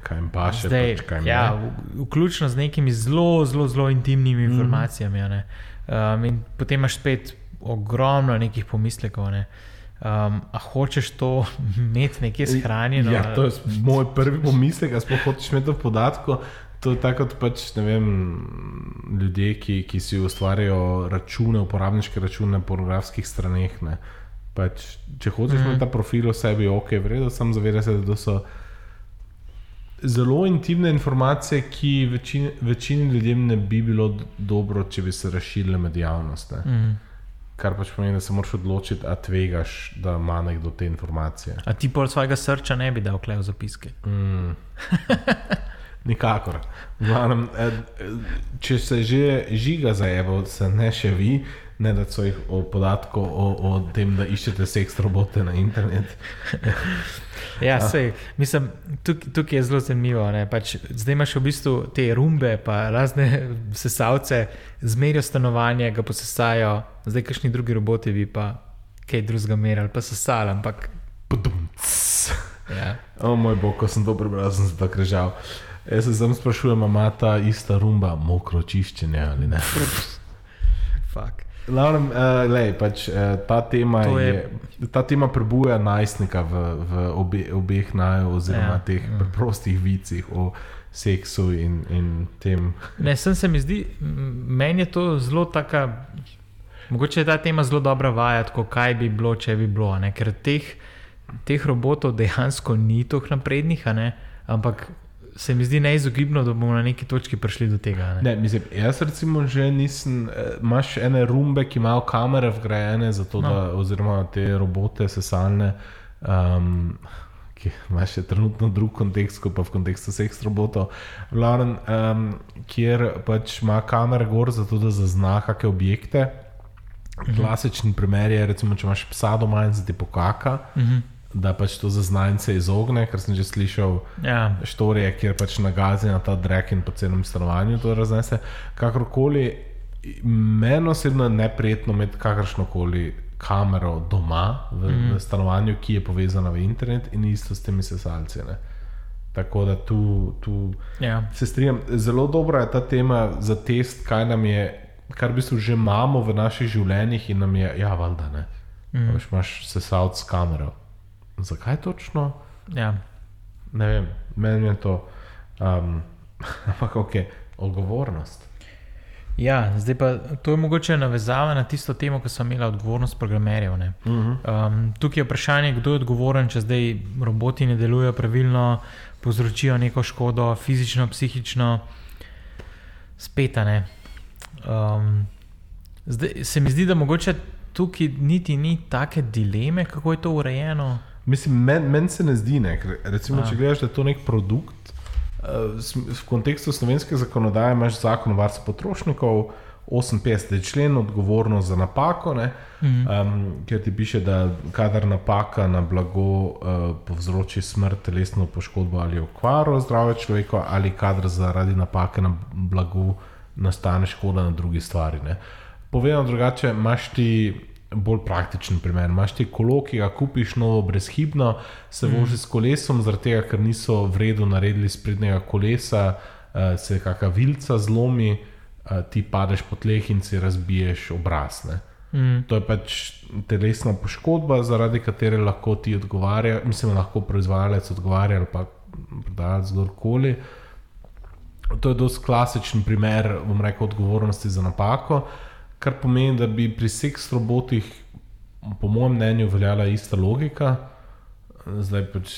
Kaj jim pa še, Zdaj, pač, kaj ja, v- vključno z nekimi zelo, zelo, zelo intimnimi mm. informacijami. a ne. Um, in potem imaš spet ogromno nekih pomislekov. Ne. Um, a hočeš to imeti nekje shranjeno? Ja, to je moj prvi pomislek, a sploh hočeš imeti to podatko. To je tako kot pač, vem, ljudje, ki, ki si ustvarjajo račune, uporabniške račune na pornografskih straneh. Ne. Pač, če hočeš mm. imeti ta profil o sebi, ok, vredno, sam zavedaj se, da to so zelo intimne informacije, ki večini, večini ljudem ne bi bilo dobro, če bi se razširile med javnost. Ne. Mm. Kar pač pomeni, da se moraš odločiti, a tvegaš, da ima nekdo te informacije. A ti pol svojega srca ne bi dal klev zapiske? Mm. Nikakor. Glavnem, eh, eh, če se že žiga za evo, se ne še vi, ne da so jih o podatku o, o tem, da iščete seks robote na internet. Ja, sej, mislim, tukaj, tukaj je zelo zanimivo. Pač, zdaj imaš v bistvu te rumbe, pa razne sesalce, zmerijo stanovanje, ga posesajo, zdaj kakšni drugi roboti bi pa kaj drugega merili, pa sesali. Ampak, Pdumc. ja. O moj bog, ko sem to prebral, sem se tako režal. Jaz se zdaj sprašujem, ima ta ista rumba mokro čiščenje ali ne. Fuck. Glavnem, uh, lej, pač, uh, ta, tema To je, je- ta tema prebuja najstnika v, v obe, obeh naju, oziroma ja, teh mm. preprostih vicih o seksu in, in tem. Ne, sem se mi zdi, meni je to zelo taka. Mogoče je ta tema zelo dobra vaja, tako kaj bi bilo, če bi bilo. Ne? Ker teh, teh robotov dejansko ni tako naprednih, ampak se mi zdi neizogibno, da bomo na neki točki prišli do tega. Ne? Ne, mislim, jaz recimo že nisem. eh, Imaš ene rumbe, ki imajo kamere vgrajene, zato, no. Da, oziroma te robote sesalne. Um, Ki ima še trenutno drug kontekst, pa v kontekstu seks robotov, Glavnem, um, kjer pač ima kamere gor, zato da zazna kakšne objekte. Klasičen primer je, recimo, če imaš psa doma in se ti pokaka, Mhm. Da pač to zazna in se izogne, ker sem že slišal Ja, štorije, kjer pač nagazi na ta drek in po celem stanovanju to raznese. Kakorkoli, meni osebno je neprijetno imeti kakršno koli kamero doma v, mm. v stanovanju, ki je povezana v internet in isto s temi sesalci. Ne. Tako da tu, tu ja. se strinjam. Zelo dobra je ta tema za test, kaj nam je, kar v bistvu že imamo v naših življenjih in nam je, ja, valjda ne. Mm. Veš, imaš sesalc s kamero. Zakaj točno? ja. Ne vem, meni je to. Um, ampak ok, odgovornost. Ja, zdaj pa to je mogoče navezava na tisto temo, ki smo imeli odgovornost programerjev. ne. Uh -huh. Um, tukaj je vprašanje, kdo je odgovoren, če zdaj roboti ne delujejo pravilno, povzročijo neko škodo, fizično, psihično, spet ne. Um, zdaj se mi zdi, da mogoče tukaj niti ni take dileme, kako je to urejeno. Mislim, meni men se ne zdi, ne, ker recimo, A. če gledaš, da je to nek produkt. eh, V kontekstu slovenske zakonodaje imaš zakon o varstvu potrošnikov, 58. člen, odgovornost za napako, ne, Mhm. um, kjer ti piše, da kadar napaka na blago uh, povzroči smrt, telesno poškodbo ali okvaro zdravja človeka, ali kadar zaradi napake na blagu nastane škoda na drugi stvari. Ne. Povedano drugače, imaš ti bolj praktičen primer. Imáš ti kolo, ki ga kupiš novo, brezhibno, se Mhm. vozi s kolesom, zaradi tega, ker niso v redu naredili sprednjega kolesa, uh, se kakšna vilca zlomi, uh, ti padeš po tleh in si razbiješ obraz. Ne? Mm. To je pač telesna poškodba, zaradi katere lahko ti odgovarja, mislim, lahko proizvajalec odgovarja ali pa prodajalec kdorkoli. To je dosti klasičen primer, bom rekel, odgovornosti za napako, kar pomeni, da bi pri seks robotih, po mojem mnenju, veljala ista logika. Zdaj pač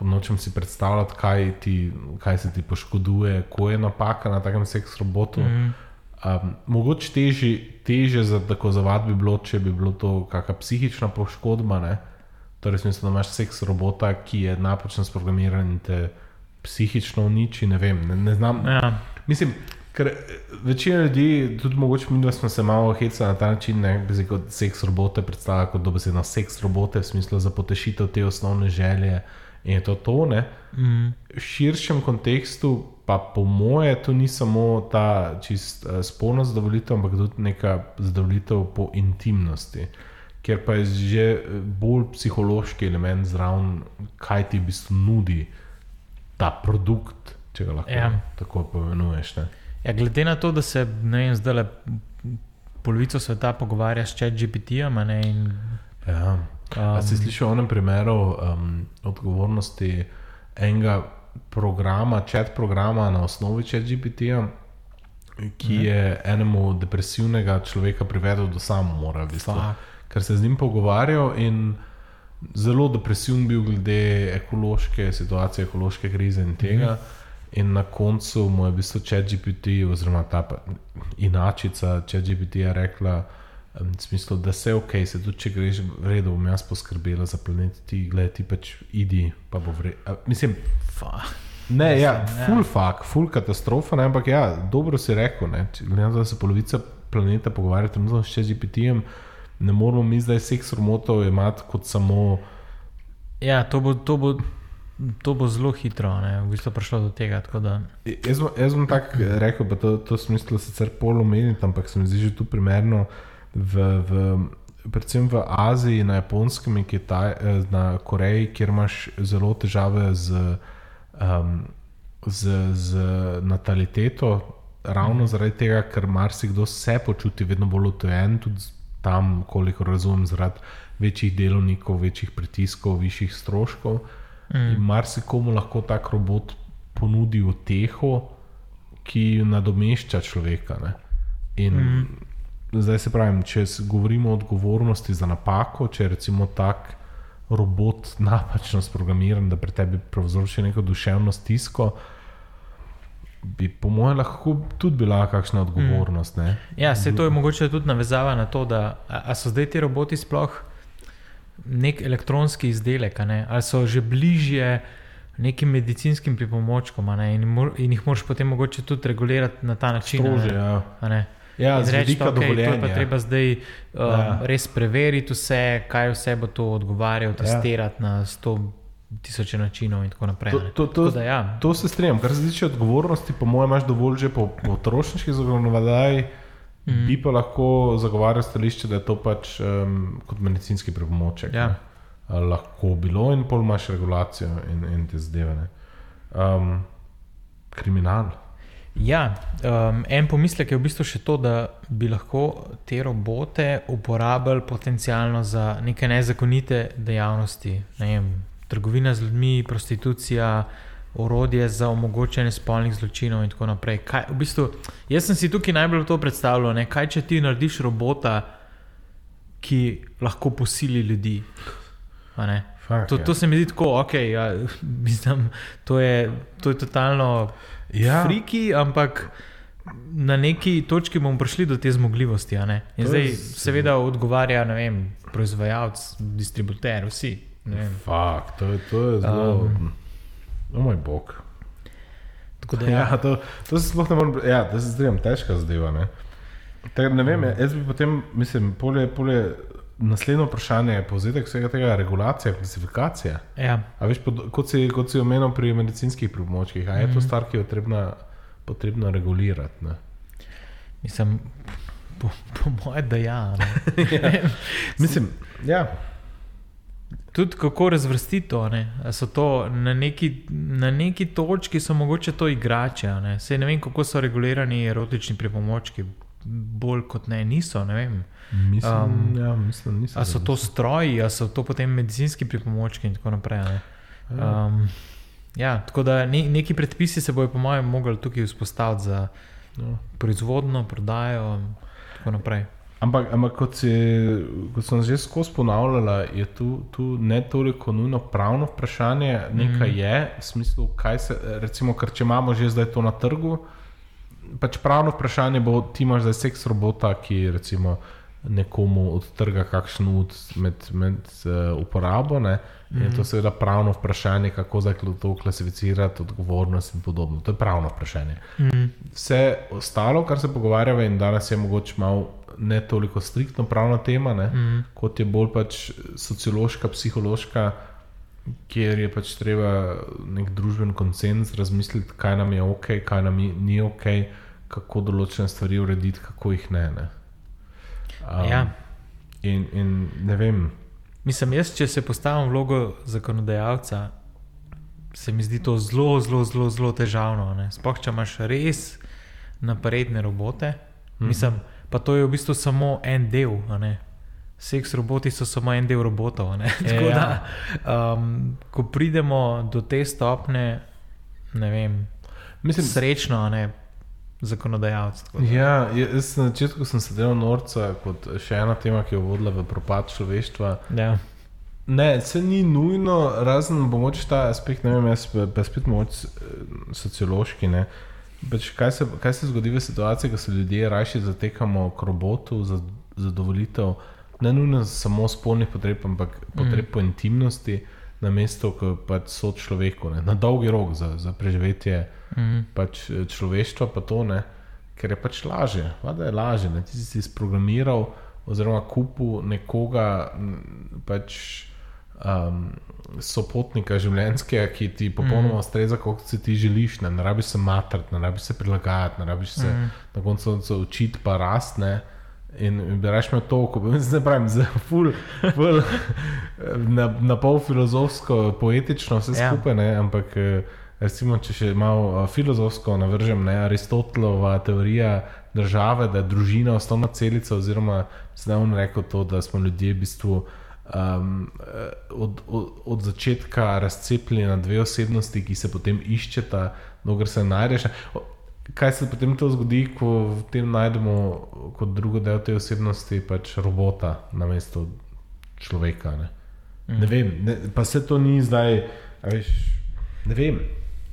nočem si predstavljati, kaj, ti, kaj se ti poškoduje, ko je napaka na takem seks robotu. Mm. Um, mogoče teži, teže za tako zavod bi bilo, če bi bilo to kakšna psihična poškodba. Ne? Torej, smisel, da imaš seks robota, ki je napačno sprogramiran in te psihično uniči. Ne vem, ne, ne znam. Ja. Mislim, ker eh, večina ljudi, tudi mogoče mi, da smo se malo hecali na ta način, ne bi se kot seks robote predstavljali kot dobesedno seks robote, v smislu za potešitev te osnovne želje in je to to. Ne? Mm. V širšem kontekstu, pa po moje, to ni samo ta čist uh, spolna zadovoljitev, ampak tudi neka zadovoljitev po intimnosti, ker pa je že eh, bolj psihološki element zraven, kaj ti v bistvu nudi ta produkt, če ga lahko Ja. tako poimenuješ. ne. Ja, glede na to, da se ne vem, zdaj le polovico sveta pogovarja s ChatGPT-jem, ne, Ja. A si Um, slišal o enem primeru um, odgovornosti enega programa, chat programa na osnovi ChatGPT-ja, ki je enemu depresivnega človeka privedel do samomora, v bistvu, ker se je z njim pogovarjal in zelo depresiven bil glede ekološke situacije, ekološke krize in tega. -hmm. In na koncu mu je v bistvu ChatGPT, oziroma ta inačica ChatGPT-ja rekla, v smislu, da se ok, se tudi če greš v redu, bom jaz poskrbela za planet, ti gledaj, ti pač idi, pa bo vre. a, Mislim, fuck. ne, ja, ja. full fuck, full katastrofa, ne, ampak ja, dobro si rekel, ne, glede na to, da se polovica planeta pogovarja trenutno s ChatGPT-jem, ne moramo mi zdaj seks romotov imati kot samo. Ja, to bo, to bo, to bo zelo hitro, ne, v bistvu prišlo do tega. Da, Jaz bom, jaz bom tako rekel, pa to, to smislu sicer pol omeniti, ampak se mi zdi že tu primerno, v, v, predvsem v Aziji, na Japonskem in Kitaj, eh, na Koreji, kjer imaš zelo težave z, um, z, z nataliteto, ravno zaradi tega, ker marsikdo se počuti vedno bolj utojen, tudi tam, koliko razumem, zaradi večjih delovnikov, večjih pritiskov, višjih stroškov. Mm. Marsikomu lahko tak robot ponudi uteho, ki nadomešča človeka. Ne? In mm. zdaj se pravim, če govorimo o odgovornosti za napako, če recimo tak robot napačno sprogramiran, da pri tebi povzroči neko duševno stisko. Bi, po mojem, lahko tudi bila kakšna odgovornost. Mm. ja, se to je mogoče tudi navezava na to, da a, a so zdaj ti roboti sploh nek elektronski izdelek, ne, ali so že bližje nekim medicinskim pripomočkom, ne, in, mor, in jih moraš potem mogoče tudi regulirati na ta način. Strože, ja. Ja, In z reči, vidika da okay, je pa treba zdaj um, Ja. ja. res preveriti vse, kaj vse bo to odgovarjal, testirati ja. na sto tisoče načinov in tako naprej. To- to- to- Tako da, ja. To se strinjam. Kar se tiče odgovornosti, po mojem, imaš dovolj že po potrošniški zakonodaji. Mm. Bi pa lahko zagovarjal stališče, da je to pač um, kot medicinski pripomoček. Ja. ne. A Lahko bilo in pol imaš regulacijo in, in te zdeve. ne. Um, kriminal. Ja, um, en pomislek je v bistvu še to, da bi lahko te robote uporabljali potencialno za neke nezakonite dejavnosti. Ne vem, trgovina z ljudmi, prostitucija, orodje za omogočanje spolnih zločinov in tako naprej. Kaj, v bistvu, jaz sem si tukaj najbolj to predstavljal, ne? kaj če ti narediš robota, ki lahko posili ljudi. Fuck, To, ja. to se mi zdi tako, ok, ja, mislim, to, je, to je totalno Ja. friki, ampak na neki točki bomo prišli do te zmogljivosti. zdaj, je- seveda, odgovarja vem, proizvajalec, distributer, vsi. ne vem. Fak, to, je- to je zelo. Um, o moj bog. Tako da, Ja, ja, to, to se sploh ne morem. Ja, da se zdaj težka zadeva. Ne? Tako, ne vem, jaz bi potem, mislim, polje, polje, naslednje vprašanje je povzetek vsega tega, regulacija, klasifikacija. ja, A veš, pod, kot, si, kot si omenil pri medicinskih pripomočkih, a je to stvar, ki jo je potrebno, regulirati. Ne? mislim, Po, po mojem, da ja. ne. Mislim, ja. Tudi kako razvrstiti to. To na neki, na neki točki so mogoče to igrače. Ne? Sej ne vem, kako so regulirani erotični pripomočki. Bolj kot ne, niso. Ne vem. Mislim, Um, ja, mislim, nisem A so to stroji, a so to potem medicinski pripomočki in tako naprej. Ne? Um, ja, tako da ne, neki predpisi se bojo, po mojem, mogli tukaj vzpostaviti za Ja. proizvodno, prodajo in tako naprej. Ampak, ampak kot, si, kot sem že skozi ponavljala, je tu, tu ne toliko nujno pravno vprašanje, nekaj mm. je, v smislu, kaj se, recimo, ker če imamo že zdaj to na trgu, pač pravno vprašanje bo, ti imaš zdaj seks robota, ki recimo nekomu odtrga kakšen ud med, med uh, uporabo. Ne? In je to seveda pravno vprašanje, kako to klasificirati, odgovornost in podobno. To je pravno vprašanje. Mm. Vse ostalo, kar se pogovarjava, in danes je mogoče malo ne toliko striktno pravna tema, ne, Mm. kot je bolj pač sociološka, psihološka, kjer je pač treba nek družben konsens razmisliti, kaj nam je ok, kaj nam ni- ni ok, kako določene stvari urediti, kako jih ne. ne. Um, Ja. in, in ne vem. Mislim, jaz, če se postavim vlogo zakonodajalca, se mi zdi to zelo, zelo, zelo, zelo težavno. Sploh če imaš res napredne robote. Mhm. Mislim, pa to je v bistvu samo en del. Seks roboti so samo en del robotov. ne. Tako Ja. da, um, ko pridemo do te stopne, ne vem, Mislim, srečno, ne zakonodajalec. Ja, jaz na začetku sem se delal norca kot še ena tema, ki je vodila v propad človeštva. Ja. Ne, se ni nujno, razen pomoč ta aspekt, ne vem, jaz pa, spet moč sociološki. Ne. Pač kaj, se, kaj se zgodi v situaciji, ko se ljudje raje zatekamo k robotu za zadovoljitev ne nujno samo spolnih potreb, ampak potreb mm. po intimnosti, na mesto, ko pač so človeku, ne. na dolgi rok za, za preživetje Mm. pač eh, človeštva, pa to ne, ker je pač lažje, da je lažje. Ne. Ti si si sprogramiral, oziroma kupil nekoga, pač um, sopotnika življenjskega, ki ti popolnoma ustreza, kot si ti želiš. Ne, ne rabiš se matrati, ne rabiš se prilagajati, ne rabiš se mm. na koncu učiti, pa rastne. In bi rečemo to, ko bi zdaj pravim, zelo ful, ful, na, na pol filozofsko, poetično, vse Ja. skupaj, ne, ampak. eh, Recimo, če še malo uh, filozofsko navržem, ne, Aristotelova teorija države, da je družina osnovna celica, oziroma zdaj on rekel to, da smo ljudje v bistvu um, od, od, od začetka razcepljeni na dve osebnosti, ki se potem iščeta, dokler se najdeš. Kaj se potem to zgodi, ko v tem najdemo kot drugo del te osebnosti, pač robota na mesto človeka? Ne, mm. ne vem, ne, pa se to ni zdaj, veš, ne vem.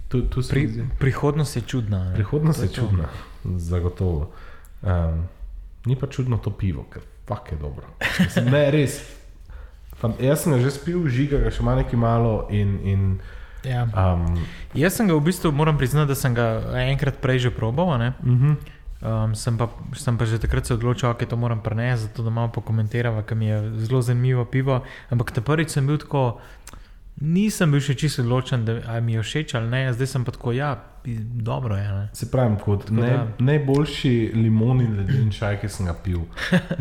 Tu, tu Pri, zdi- prihodnost je čudna. ne. Prihodnost To je to. čudna, zagotovo. Um, ni pa čudno to pivo, ker fak je dobro. Mislim, ne, res. Fant, jaz sem ga že spil, žiga ga še malo nekaj malo in. in Ja. um, Jaz sem ga v bistvu, moram priznati, da sem ga enkrat prej že probal. a ne. uh -huh. Um, sem, pa, sem pa že takrat se odločil, da okay, to moram prenesti, zato da malo pokomentiramo, ker mi je zelo zanimivo pivo. Ampak ta prvič sem bil tako, nisem bil še čisto odločen, da mi je všeč ali ne, zdaj sem pa tako, ja, dobro je. Ne. Se pravi, kot Tako ne, da- najboljši limon in leden čaj, ki sem ga pil.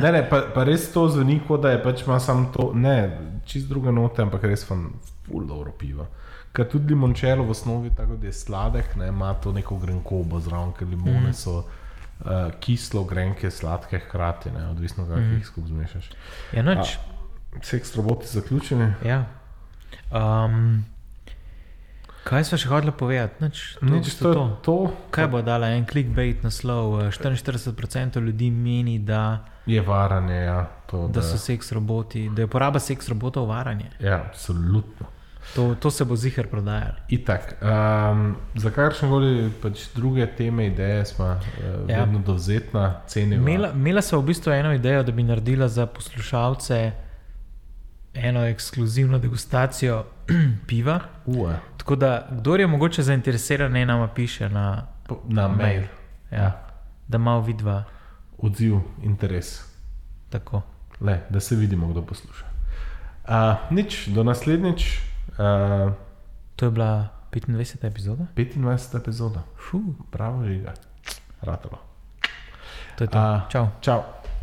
Ne, ne, pa, pa res to zveni, kot da je pač ima samo to, ne, čist druge note, ampak res vam ful dobro pivo. Ker tudi limončelo v osnovi, tako da je sladek, ne, ima to neko grenkobo zraven, ker limone mm. so uh, kislo, grenke, sladke hkrati, ne, odvisno kako mm. jih skupaj zmešaš. Ja, noč. Seks roboti zaključeni. Ja. Um, kaj smo še hodili povedati? Nič, to, Nič, to, to. to Kaj bo dala en clickbait naslov? eh, 44% ljudi meni, da, je varanje. Ja, to, da so seks roboti, da je uporaba seks robotov varanje. Ja, absolutno. To, to se bo zihar prodajalo. Itak. Um, za kakršne koli pač druge teme, ideje smo uh, Ja. ja. vedno dovzetna, cenimo. Imela, imela sem v bistvu eno idejo, da bi naredila za poslušalce eno ekskluzivno degustacijo piva. Ue, Tako da, kdo je mogoče zainteresiran, naj nama piše na, po- na mail. ja, da malo vidva. Odziv, interes. Tako. Le, da se vidimo, kdo posluša. Uh, nič, do naslednjič, uh, To je bila 25. epizoda. 25. epizoda. Fuh. Bravo, žiga. Ratalo. To je to. A, Čau. Čau.